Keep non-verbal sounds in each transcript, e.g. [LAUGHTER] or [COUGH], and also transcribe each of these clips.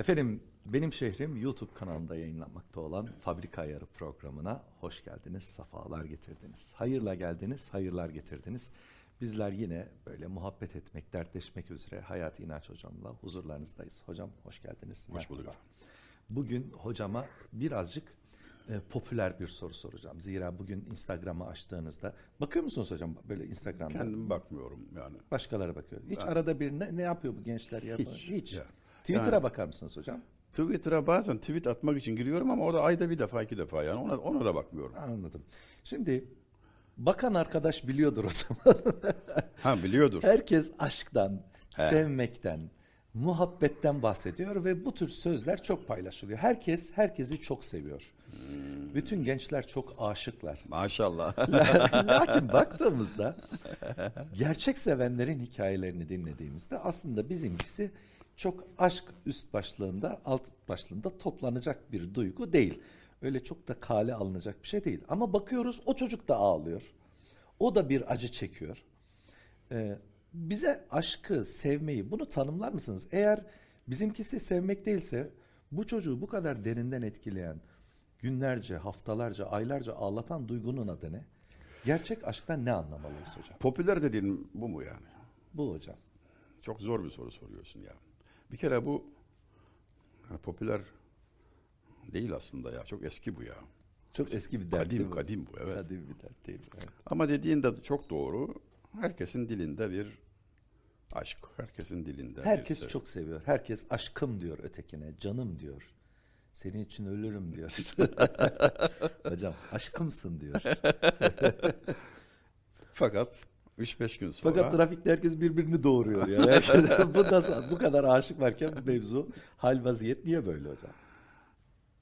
Efendim benim şehrim YouTube kanalında yayınlanmakta olan Fabrika Ayarı programına hoş geldiniz, safalar getirdiniz. Hayırla geldiniz, hayırlar getirdiniz. Bizler yine böyle muhabbet etmek, dertleşmek üzere Hayati İnanç Hocam'la huzurlarınızdayız. Hocam hoş geldiniz. Hoş bulduk. Bugün hocama birazcık e, popüler bir soru soracağım. Zira bugün Instagram'ı açtığınızda bakıyor musunuz hocam böyle Instagram'da? Kendim bakmıyorum yani. Başkaları bakıyor. Hiç Ben- arada bir ne, ne yapıyor bu gençler ya? Hiç, Hiç. ya. Twitter'a Yani- bakar mısınız hocam? Twitter'a bazen tweet atmak için giriyorum ama o da ayda bir defa iki defa yani ona, ona da bakmıyorum. Anladım. Şimdi bakan arkadaş biliyordur o [LAUGHS] zaman. Ha biliyordur. Herkes aşktan, He. sevmekten, muhabbetten bahsediyor ve bu tür sözler çok paylaşılıyor. Herkes herkesi çok seviyor. Hmm. Bütün gençler çok aşıklar. Maşallah. [LAUGHS] Lakin baktığımızda gerçek sevenlerin hikayelerini dinlediğimizde aslında bizimkisi çok aşk üst başlığında, alt başlığında toplanacak bir duygu değil. Öyle çok da kale alınacak bir şey değil. Ama bakıyoruz o çocuk da ağlıyor. O da bir acı çekiyor. Ee, bize aşkı, sevmeyi bunu tanımlar mısınız? Eğer bizimkisi sevmek değilse bu çocuğu bu kadar derinden etkileyen, günlerce, haftalarca, aylarca ağlatan duygunun adı ne? Gerçek aşktan ne anlamalıyız hocam? Popüler dediğin bu mu yani? Bu hocam. Çok zor bir soru soruyorsun ya. Bir kere bu yani popüler değil aslında ya. Çok eski bu ya. Çok eski bir dert Kadim, mi? kadim bu, evet. Kadim bir dert değil. Evet. Ama dediğin de çok doğru. Herkesin dilinde bir aşk. Herkesin dilinde Herkes çok seviyor. Herkes aşkım diyor ötekine, canım diyor. Senin için ölürüm diyor. [LAUGHS] hocam aşkımsın diyor. [LAUGHS] Fakat 3-5 gün sonra Fakat trafikte herkes birbirini doğuruyor yani. Herkes, [LAUGHS] [LAUGHS] bu, nasıl, bu kadar aşık varken bu mevzu hal vaziyet niye böyle hocam?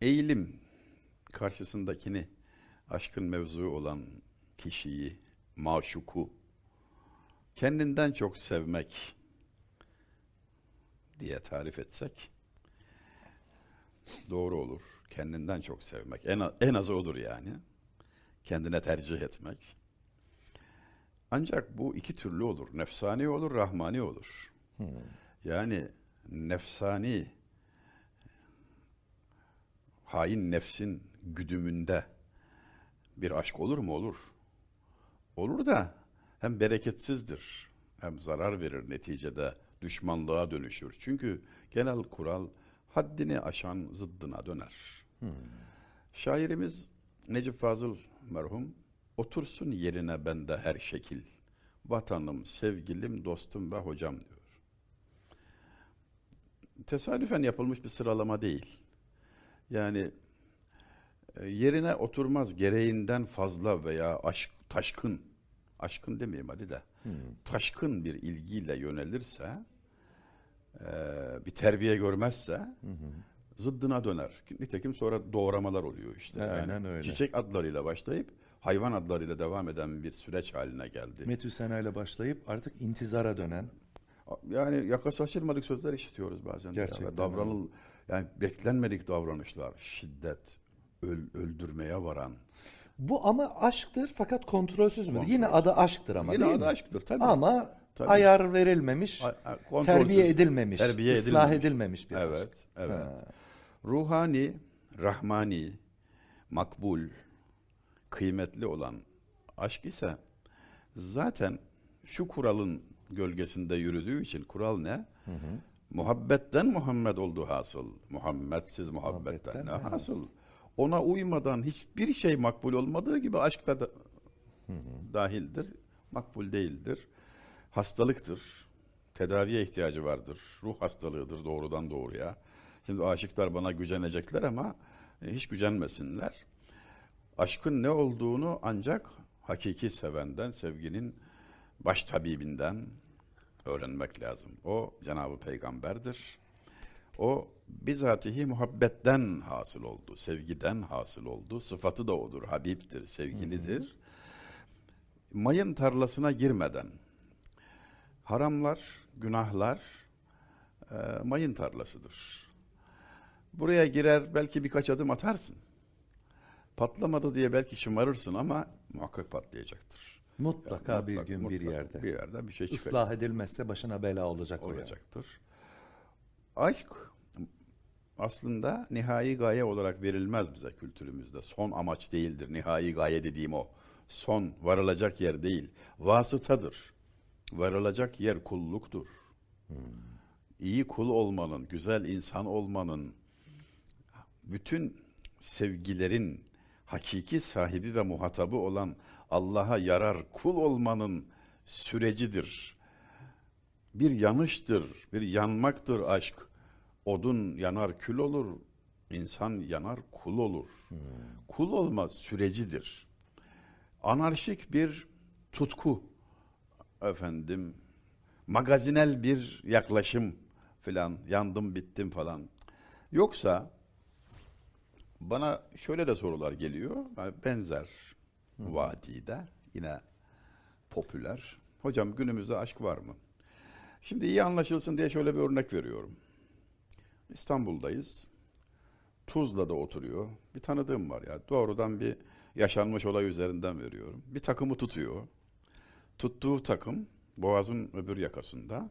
eğilim karşısındakini aşkın mevzuu olan kişiyi, maşuku kendinden çok sevmek diye tarif etsek doğru olur. Kendinden çok sevmek. En, en azı odur yani. Kendine tercih etmek. Ancak bu iki türlü olur. Nefsani olur, rahmani olur. Yani nefsani hain nefsin güdümünde bir aşk olur mu? Olur. Olur da hem bereketsizdir hem zarar verir neticede düşmanlığa dönüşür. Çünkü genel kural haddini aşan zıddına döner. Şairimiz Necip Fazıl merhum otursun yerine bende her şekil. Vatanım, sevgilim, dostum ve hocam diyor. Tesadüfen yapılmış bir sıralama değil. Yani e, yerine oturmaz gereğinden fazla veya aşk taşkın aşkın demeyeyim hadi de taşkın bir ilgiyle yönelirse e, bir terbiye görmezse zıddına döner. Nitekim sonra doğramalar oluyor işte. Aynen öyle. Çiçek adlarıyla başlayıp hayvan adlarıyla devam eden bir süreç haline geldi. Metüsena ile başlayıp artık intizara dönen Yani yakası açılmadık sözler işitiyoruz bazen. de ya. Gerçekten Davranıl yani beklenmedik davranışlar, şiddet, öl- öldürmeye varan. Bu ama aşktır fakat kontrolsüz müdür? Yine adı aşktır ama Yine adı mi? aşktır tabii. Ama Tabii. ayar verilmemiş, A- terbiye edilmemiş, Terbiye ıslah edilmemiş. edilmemiş bir aşk. Evet, evet. Ruhani, rahmani, makbul, kıymetli olan aşk ise zaten şu kuralın gölgesinde yürüdüğü için kural ne? Muhabbetten Muhammed oldu hasıl. Muhammedsiz muhabbetten, Muhabbetten ne hasıl? Ona uymadan hiçbir şey makbul olmadığı gibi aşk da, da dahildir. Makbul değildir. Hastalıktır. Tedaviye ihtiyacı vardır. Ruh hastalığıdır doğrudan doğruya. Şimdi aşıklar bana gücenecekler ama e, hiç gücenmesinler. Aşkın ne olduğunu ancak hakiki sevenden, sevginin baş tabibinden öğrenmek lazım. O Cenab-ı Peygamberdir. O bizatihi muhabbetten hasıl oldu, sevgiden hasıl oldu. Sıfatı da odur, Habib'dir, sevgilidir. Mayın tarlasına girmeden haramlar, günahlar e, mayın tarlasıdır. Buraya girer belki birkaç adım atarsın. Patlamadı diye belki şımarırsın ama muhakkak patlayacaktır. Mutlaka bir Mutlak- gün bir mutlak yerde. bir yerde bir şey çıkacak. Islah edilmezse başına bela olacak o yani. olacaktır. Aşk aslında nihai gaye olarak verilmez bize kültürümüzde. Son amaç değildir. Nihai gaye dediğim o. Son varılacak yer değil. Vasıtadır. Varılacak yer kulluktur. İyi kul olmanın, güzel insan olmanın, bütün sevgilerin hakiki sahibi ve muhatabı olan Allah'a yarar kul olmanın sürecidir. Bir yanıştır, bir yanmaktır aşk. Odun yanar kül olur, insan yanar kul olur. Kul olma sürecidir. Anarşik bir tutku efendim magazinel bir yaklaşım filan yandım bittim falan. Yoksa bana şöyle de sorular geliyor. Yani benzer vadide yine popüler. Hocam günümüzde aşk var mı? Şimdi iyi anlaşılsın diye şöyle bir örnek veriyorum. İstanbul'dayız. Tuzla'da oturuyor. Bir tanıdığım var ya. Doğrudan bir yaşanmış olay üzerinden veriyorum. Bir takımı tutuyor. Tuttuğu takım Boğaz'ın öbür yakasında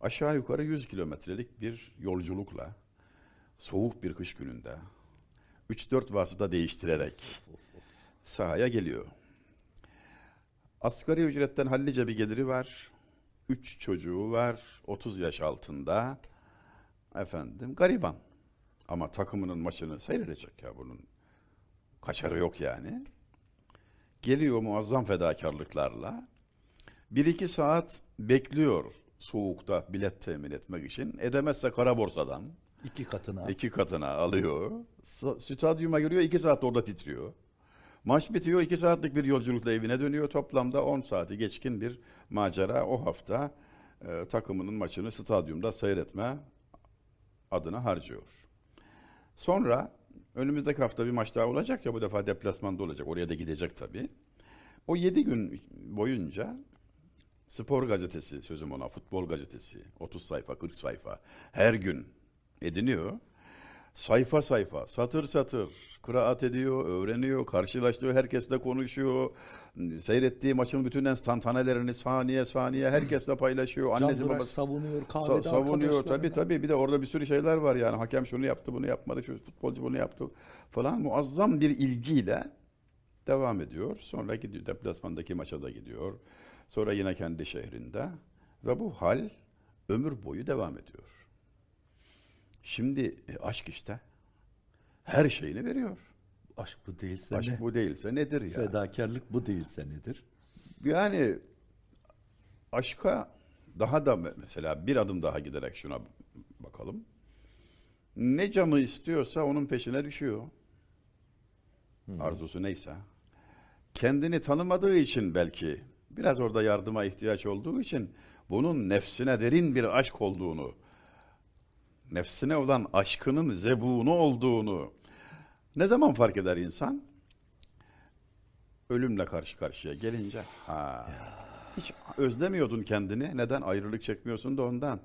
aşağı yukarı 100 kilometrelik bir yolculukla soğuk bir kış gününde 3-4 vasıta değiştirerek sahaya geliyor. Asgari ücretten hallice bir geliri var. 3 çocuğu var. 30 yaş altında. Efendim gariban. Ama takımının maçını seyredecek ya bunun. Kaçarı yok yani. Geliyor muazzam fedakarlıklarla. Bir iki saat bekliyor soğukta bilet temin etmek için. Edemezse kara borsadan İki katına. iki katına alıyor. Stadyuma giriyor iki saat orada titriyor. Maç bitiyor iki saatlik bir yolculukla evine dönüyor. Toplamda 10 saati geçkin bir macera o hafta e, takımının maçını stadyumda seyretme adına harcıyor. Sonra önümüzdeki hafta bir maç daha olacak ya bu defa deplasmanda olacak. Oraya da gidecek tabii. O 7 gün boyunca spor gazetesi sözüm ona futbol gazetesi 30 sayfa 40 sayfa her gün ediniyor. Sayfa sayfa satır satır kıraat ediyor, öğreniyor, karşılaştığı herkesle konuşuyor. Seyrettiği maçın bütün enstantanelerini saniye saniye herkesle paylaşıyor. Can Annesi Durak babası savunuyor Sa- kahvede savunuyor tabii tabii bir de orada bir sürü şeyler var yani hakem şunu yaptı bunu yapmadı şu futbolcu bunu yaptı falan muazzam bir ilgiyle devam ediyor. Sonra gidiyor deplasmandaki maça da gidiyor. Sonra yine kendi şehrinde ve bu hal ömür boyu devam ediyor. Şimdi e, aşk işte her şeyini veriyor. Aşk bu değilse Aşk ne? bu değilse nedir ya? Fedakarlık bu değilse nedir? Yani aşka daha da me- mesela bir adım daha giderek şuna bakalım. Ne canı istiyorsa onun peşine düşüyor. Arzusu neyse. Kendini tanımadığı için belki biraz orada yardıma ihtiyaç olduğu için bunun nefsine derin bir aşk olduğunu, nefsine olan aşkının zebunu olduğunu ne zaman fark eder insan? ölümle karşı karşıya gelince ha hiç özlemiyordun kendini. Neden ayrılık çekmiyorsun da ondan.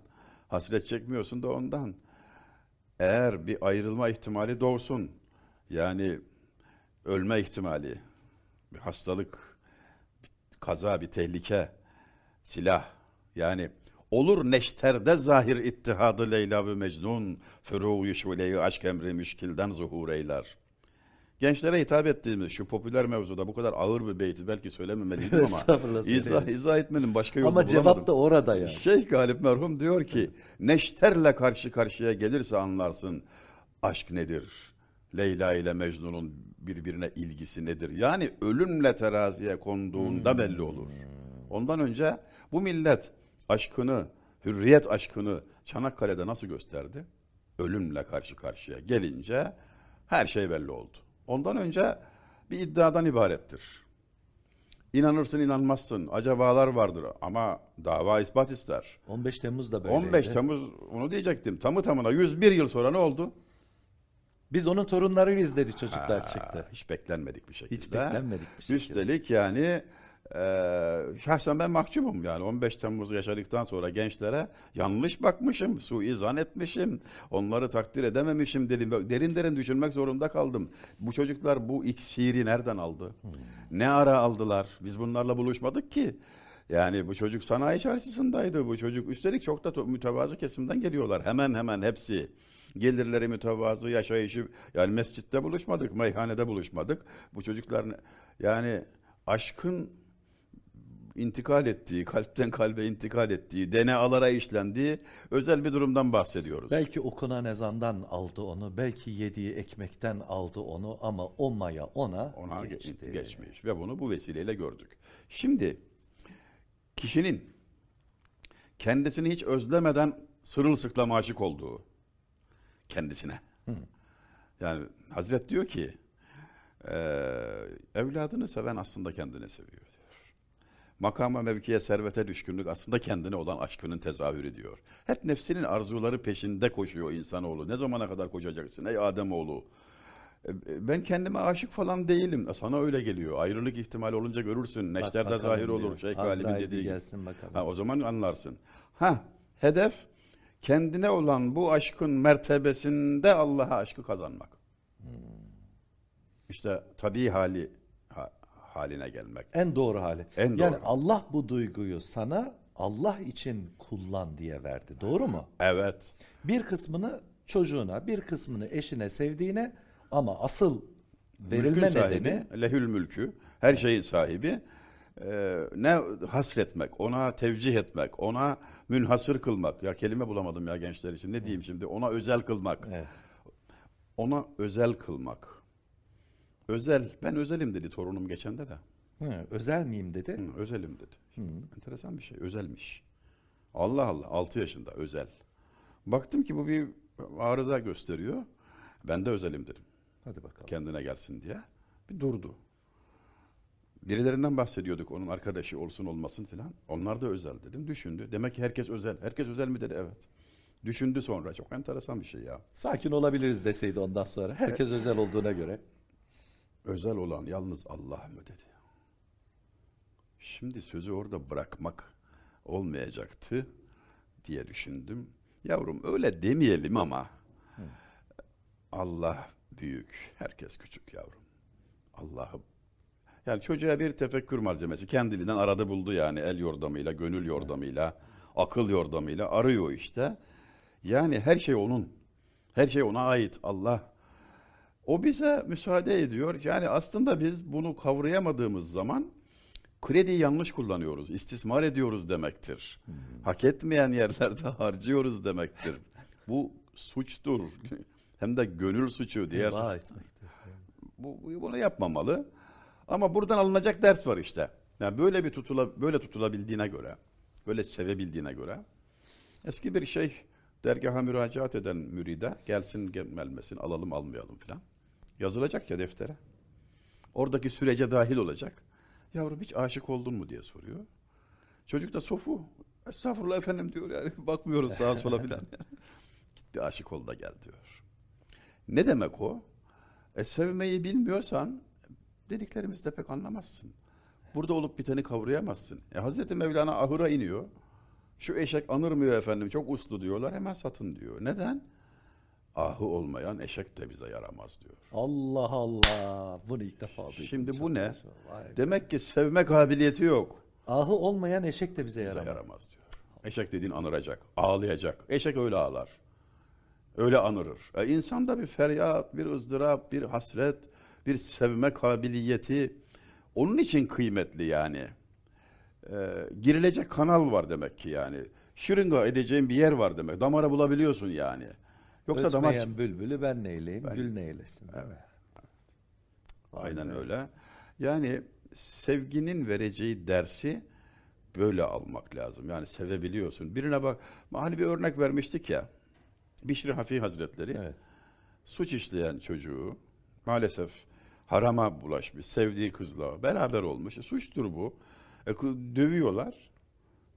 Hasret çekmiyorsun da ondan. Eğer bir ayrılma ihtimali doğsun. Yani ölme ihtimali, bir hastalık, bir kaza, bir tehlike, silah. Yani olur neşterde zahir ittihadı Leyla ve Mecnun, furu şuleyi aşk emri müşkilden zuhur eyler. Gençlere hitap ettiğimiz şu popüler mevzuda bu kadar ağır bir beyti belki söylememeliydim [LAUGHS] ama izah, izah etmenin başka yolu Ama cevap da orada yani. Şeyh Galip merhum diyor ki [LAUGHS] neşterle karşı karşıya gelirse anlarsın aşk nedir? Leyla ile Mecnun'un birbirine ilgisi nedir? Yani ölümle teraziye konduğunda belli olur. Ondan önce bu millet aşkını, hürriyet aşkını Çanakkale'de nasıl gösterdi? Ölümle karşı karşıya gelince her şey belli oldu. Ondan önce bir iddiadan ibarettir. İnanırsın inanmazsın. Acabalar vardır ama dava ispat ister. 15 Temmuz da böyleydi. 15 Temmuz onu diyecektim. Tamı tamına 101 yıl sonra ne oldu? Biz onun torunlarıyız dedi çocuklar çıktı. Ha, hiç beklenmedik bir şekilde. Hiç beklenmedik bir şekilde. Üstelik yani e, şahsen ben mahcubum yani 15 Temmuz yaşadıktan sonra gençlere yanlış bakmışım, suizan etmişim, onları takdir edememişim dedim. Derin derin düşünmek zorunda kaldım. Bu çocuklar bu iksiri nereden aldı? Ne ara aldılar? Biz bunlarla buluşmadık ki. Yani bu çocuk sanayi çarşısındaydı bu çocuk. Üstelik çok da mütevazı kesimden geliyorlar. Hemen hemen hepsi. Gelirleri mütevazı, yaşayışı yani mescitte buluşmadık, meyhanede buluşmadık. Bu çocuklar yani aşkın intikal ettiği, kalpten kalbe intikal ettiği, DNA'lara işlendiği özel bir durumdan bahsediyoruz. Belki okunan ezandan aldı onu, belki yediği ekmekten aldı onu ama o maya ona, ona ge- geçti. geçmiş ve bunu bu vesileyle gördük. Şimdi kişinin kendisini hiç özlemeden sırılsıklam aşık olduğu kendisine. Yani Hazret diyor ki eee, evladını seven aslında kendini seviyor. Makama, mevkiye, servete düşkünlük aslında kendine olan aşkının tezahürü diyor. Hep nefsinin arzuları peşinde koşuyor insanoğlu. Ne zamana kadar koşacaksın ey Ademoğlu? E, Ben kendime aşık falan değilim. Sana öyle geliyor. Ayrılık ihtimali olunca görürsün. Neşterde bakalım zahir diyor. olur. Şeyh Galib'in dediği gelsin bakalım. Ha, o zaman anlarsın. Ha, hedef kendine olan bu aşkın mertebesinde Allah'a aşkı kazanmak. İşte tabii hali ha- haline gelmek. En doğru hali. En yani doğru. Allah bu duyguyu sana Allah için kullan diye verdi. Doğru mu? Evet. Bir kısmını çocuğuna, bir kısmını eşine, sevdiğine ama asıl verilme Mülkün sahibi, nedeni lehül mülkü, her şeyin sahibi. Ee, ne hasretmek, ona tevcih etmek, ona münhasır kılmak. Ya kelime bulamadım ya gençler için. Ne diyeyim şimdi? Ona özel kılmak. Evet. Ona özel kılmak. Özel, ben özelim dedi torunum geçende de. Hı, özel miyim dedi. Hı, özelim dedi. Şimdi enteresan bir şey, özelmiş. Allah Allah, 6 yaşında özel. Baktım ki bu bir arıza gösteriyor. Ben de özelim dedim. Hadi bakalım. kendine gelsin diye. Bir durdu. Birilerinden bahsediyorduk onun arkadaşı olsun olmasın filan. Onlar da özel dedim. Düşündü. Demek ki herkes özel. Herkes özel mi dedi? Evet. Düşündü sonra. Çok enteresan bir şey ya. Sakin olabiliriz deseydi ondan sonra. Herkes özel olduğuna göre. Özel olan yalnız Allah mı dedi. Şimdi sözü orada bırakmak olmayacaktı diye düşündüm. Yavrum öyle demeyelim ama Allah büyük, herkes küçük yavrum. Allah'ım. Yani çocuğa bir tefekkür malzemesi kendiliğinden arada buldu yani el yordamıyla, gönül yordamıyla, akıl yordamıyla arıyor işte. Yani her şey onun. Her şey ona ait. Allah o bize müsaade ediyor. Yani aslında biz bunu kavrayamadığımız zaman krediyi yanlış kullanıyoruz, istismar ediyoruz demektir. Hak etmeyen yerlerde [LAUGHS] harcıyoruz demektir. Bu suçtur. [LAUGHS] Hem de gönül suçu diğer bu- bunu yapmamalı. Ama buradan alınacak ders var işte. Yani böyle bir tutula böyle tutulabildiğine göre, böyle sevebildiğine göre eski bir şey dergaha müracaat eden müride gelsin gelmesin alalım almayalım filan. Yazılacak ya deftere. Oradaki sürece dahil olacak. Yavrum hiç aşık oldun mu diye soruyor. Çocuk da sofu. Estağfurullah efendim diyor yani. [LAUGHS] Bakmıyoruz sağa sola filan. [LAUGHS] Git bir aşık ol da gel diyor. Ne demek o? E, sevmeyi bilmiyorsan dediklerimizde pek anlamazsın. Burada olup biteni kavrayamazsın. E, Hazreti Mevlana ahıra iniyor. Şu eşek anırmıyor efendim çok uslu diyorlar hemen satın diyor. Neden? Ahı olmayan eşek de bize yaramaz diyor. Allah Allah. Bunu ilk defa duydum. Şimdi bu ne? Demek ki sevme kabiliyeti yok. Ahı olmayan eşek de bize Bize yaramaz. yaramaz diyor. Eşek dediğin anıracak, ağlayacak. Eşek öyle ağlar. Öyle anırır. E, insanda bir feryat, bir ızdırap, bir hasret, bir sevme kabiliyeti onun için kıymetli yani. E, girilecek kanal var demek ki yani. Şırınga edeceğin bir yer var demek. Damara bulabiliyorsun yani. Yoksa damar Ötmeyen bülbülü ben neyleyim, gül neylesin. Evet. Aynen öyle. Yani sevginin vereceği dersi böyle almak lazım. Yani sevebiliyorsun. Birine bak, hani bir örnek vermiştik ya. Bişri Hafi Hazretleri Evet. suç işleyen çocuğu maalesef harama bulaşmış, sevdiği kızla beraber olmuş. E, suçtur bu. E, dövüyorlar.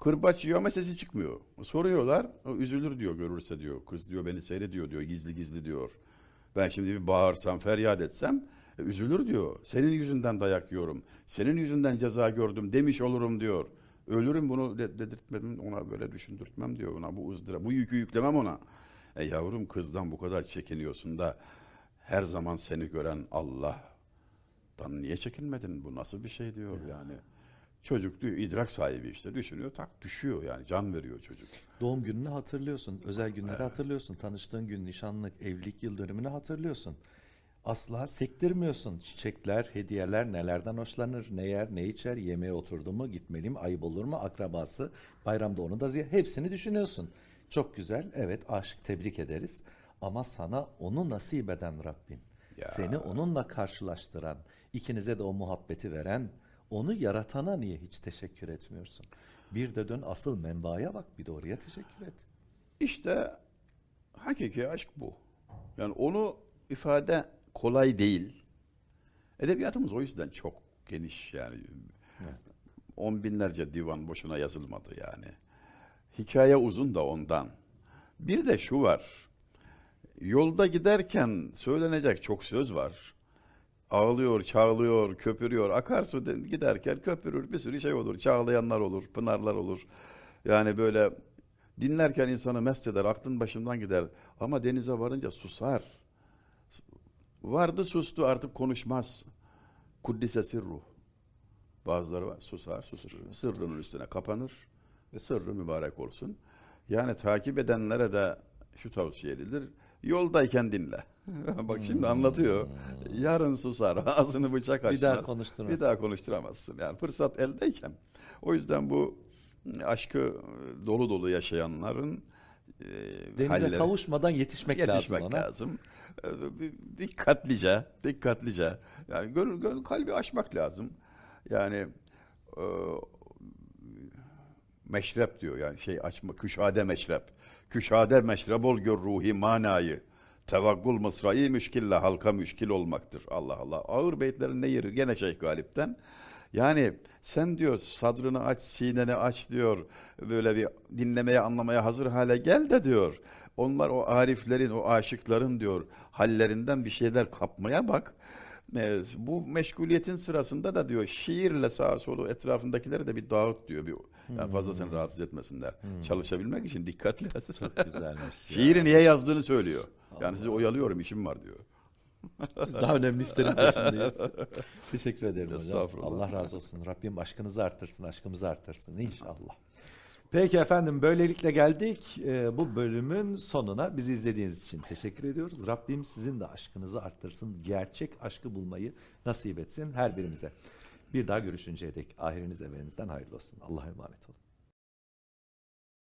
Kırbaç yiyor ama sesi çıkmıyor. Soruyorlar, o üzülür diyor görürse diyor. Kız diyor beni seyrediyor diyor, gizli gizli diyor. Ben şimdi bir bağırsam, feryat etsem e, üzülür diyor. Senin yüzünden dayak yiyorum. Senin yüzünden ceza gördüm demiş olurum diyor. Ölürüm bunu de- dedirtmem, ona böyle düşündürtmem diyor. Ona bu ızdıra, bu yükü yüklemem ona. E yavrum kızdan bu kadar çekiniyorsun da her zaman seni gören Allah'tan niye çekinmedin? Bu nasıl bir şey diyor yani. Çocuk diyor, idrak sahibi işte düşünüyor tak düşüyor yani can veriyor çocuk. Doğum gününü hatırlıyorsun, özel günleri hatırlıyorsun, tanıştığın gün, nişanlık, evlilik yıl dönümünü hatırlıyorsun. Asla sektirmiyorsun. Çiçekler, hediyeler, nelerden hoşlanır, ne yer, ne içer, yemeğe oturdu mu, gitmeli mi, ayıp olur mu, akrabası, bayramda onu da ziyaret, hepsini düşünüyorsun. Çok güzel, evet aşık tebrik ederiz. Ama sana onu nasip eden Rabbim, Ya. seni onunla karşılaştıran, ikinize de o muhabbeti veren, onu yaratana niye hiç teşekkür etmiyorsun? Bir de dön asıl menbaaya bak, bir de oraya teşekkür et. İşte hakiki aşk bu. Yani onu ifade kolay değil. Edebiyatımız o yüzden çok geniş yani. On binlerce divan boşuna yazılmadı yani. Hikaye uzun da ondan. Bir de şu var. Yolda giderken söylenecek çok söz var. Ağlıyor, çağlıyor, köpürüyor. Akarsu de- giderken köpürür bir sürü şey olur. Çağlayanlar olur, pınarlar olur. Yani böyle dinlerken insanı mest eder, aklın başından gider. Ama denize varınca susar. Vardı sustu artık konuşmaz. Kuddise sirruh. Bazıları var susar, susur. Sırrının üstüne kapanır ve sırrı mübarek olsun. Yani takip edenlere de şu tavsiye edilir. Yoldayken dinle. [LAUGHS] Bak şimdi anlatıyor. Yarın susar. [LAUGHS] Ağzını bıçak açmaz. Bir daha konuşturmaz. Bir daha konuşturamazsın. Yani fırsat eldeyken. O yüzden bu aşkı dolu dolu yaşayanların e, Denize halleri- kavuşmadan yetişmek, yetişmek lazım lazım. Bir Dikkatlice, dikkatlice. Yani gönül, gönül kalbi açmak lazım. Yani e, meşrep diyor yani şey açma, küşade meşrep. Küşade meşrep ol gör ruhi manayı. Tevakkul mısrayı müşkille halka müşkil olmaktır. Allah Allah. Ağır beytlerin ne yeri? Gene Şeyh Galip'ten. Yani sen diyor sadrını aç, sineni aç diyor. Böyle bir dinlemeye, anlamaya hazır hale gel de diyor. Onlar o ariflerin, o aşıkların diyor hallerinden bir şeyler kapmaya bak. Bu meşguliyetin sırasında da diyor şiirle sağa solu etrafındakileri de bir dağıt diyor. Bir, yani fazla seni rahatsız etmesinler. Çalışabilmek için dikkatli. Çok güzelmiş. Şiiri niye yazdığını söylüyor. Yani sizi oyalıyorum işim var diyor. Biz daha önemli işlerin peşindeyiz. [LAUGHS] Teşekkür ederim hocam. Allah razı olsun. Rabbim aşkınızı artırsın, aşkımızı artırsın inşallah. Peki efendim böylelikle geldik e, bu bölümün sonuna. Bizi izlediğiniz için teşekkür ediyoruz. Rabbim sizin de aşkınızı arttırsın. Gerçek aşkı bulmayı nasip etsin her birimize. Bir daha görüşünceye dek ahiriniz evinizden hayırlı olsun. Allah'a emanet olun.